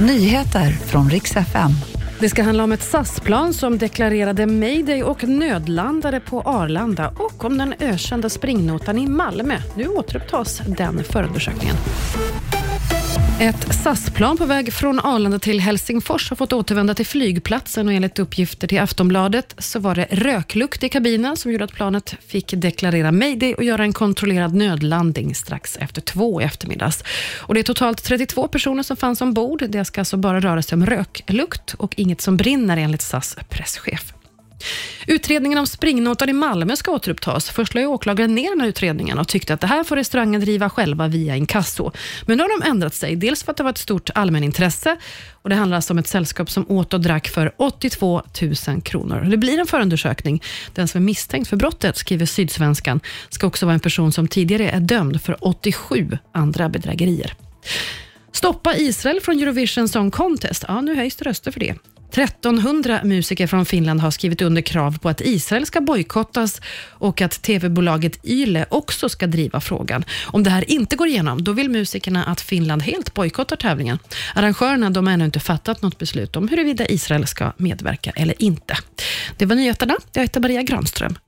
Nyheter från riks FM. Det ska handla om ett SAS-plan som deklarerade mayday och nödlandade på Arlanda och om den ökända springnotan i Malmö. Nu återupptas den förundersökningen. Ett SAS-plan på väg från Arlanda till Helsingfors har fått återvända till flygplatsen och enligt uppgifter till Aftonbladet så var det röklukt i kabinen som gjorde att planet fick deklarera mayday och göra en kontrollerad nödlandning strax efter två i eftermiddags. Och det är totalt 32 personer som fanns ombord. Det ska alltså bara röra sig om röklukt och inget som brinner enligt SAS presschef. Utredningen om springnotan i Malmö ska återupptas. Först la åklagaren ner den här utredningen och tyckte att det här får restaurangen driva själva via inkasso. Men nu har de ändrat sig, dels för att det var ett stort allmänintresse och det handlar alltså om ett sällskap som åt och drack för 82 000 kronor. Det blir en förundersökning. Den som är misstänkt för brottet, skriver Sydsvenskan, ska också vara en person som tidigare är dömd för 87 andra bedrägerier. Stoppa Israel från Eurovision Song Contest. Ja, nu höjs det röster för det. 1300 musiker från Finland har skrivit under krav på att Israel ska bojkottas och att tv-bolaget Yle också ska driva frågan. Om det här inte går igenom, då vill musikerna att Finland helt bojkottar tävlingen. Arrangörerna de har ännu inte fattat något beslut om huruvida Israel ska medverka eller inte. Det var nyheterna. Jag heter Maria Granström.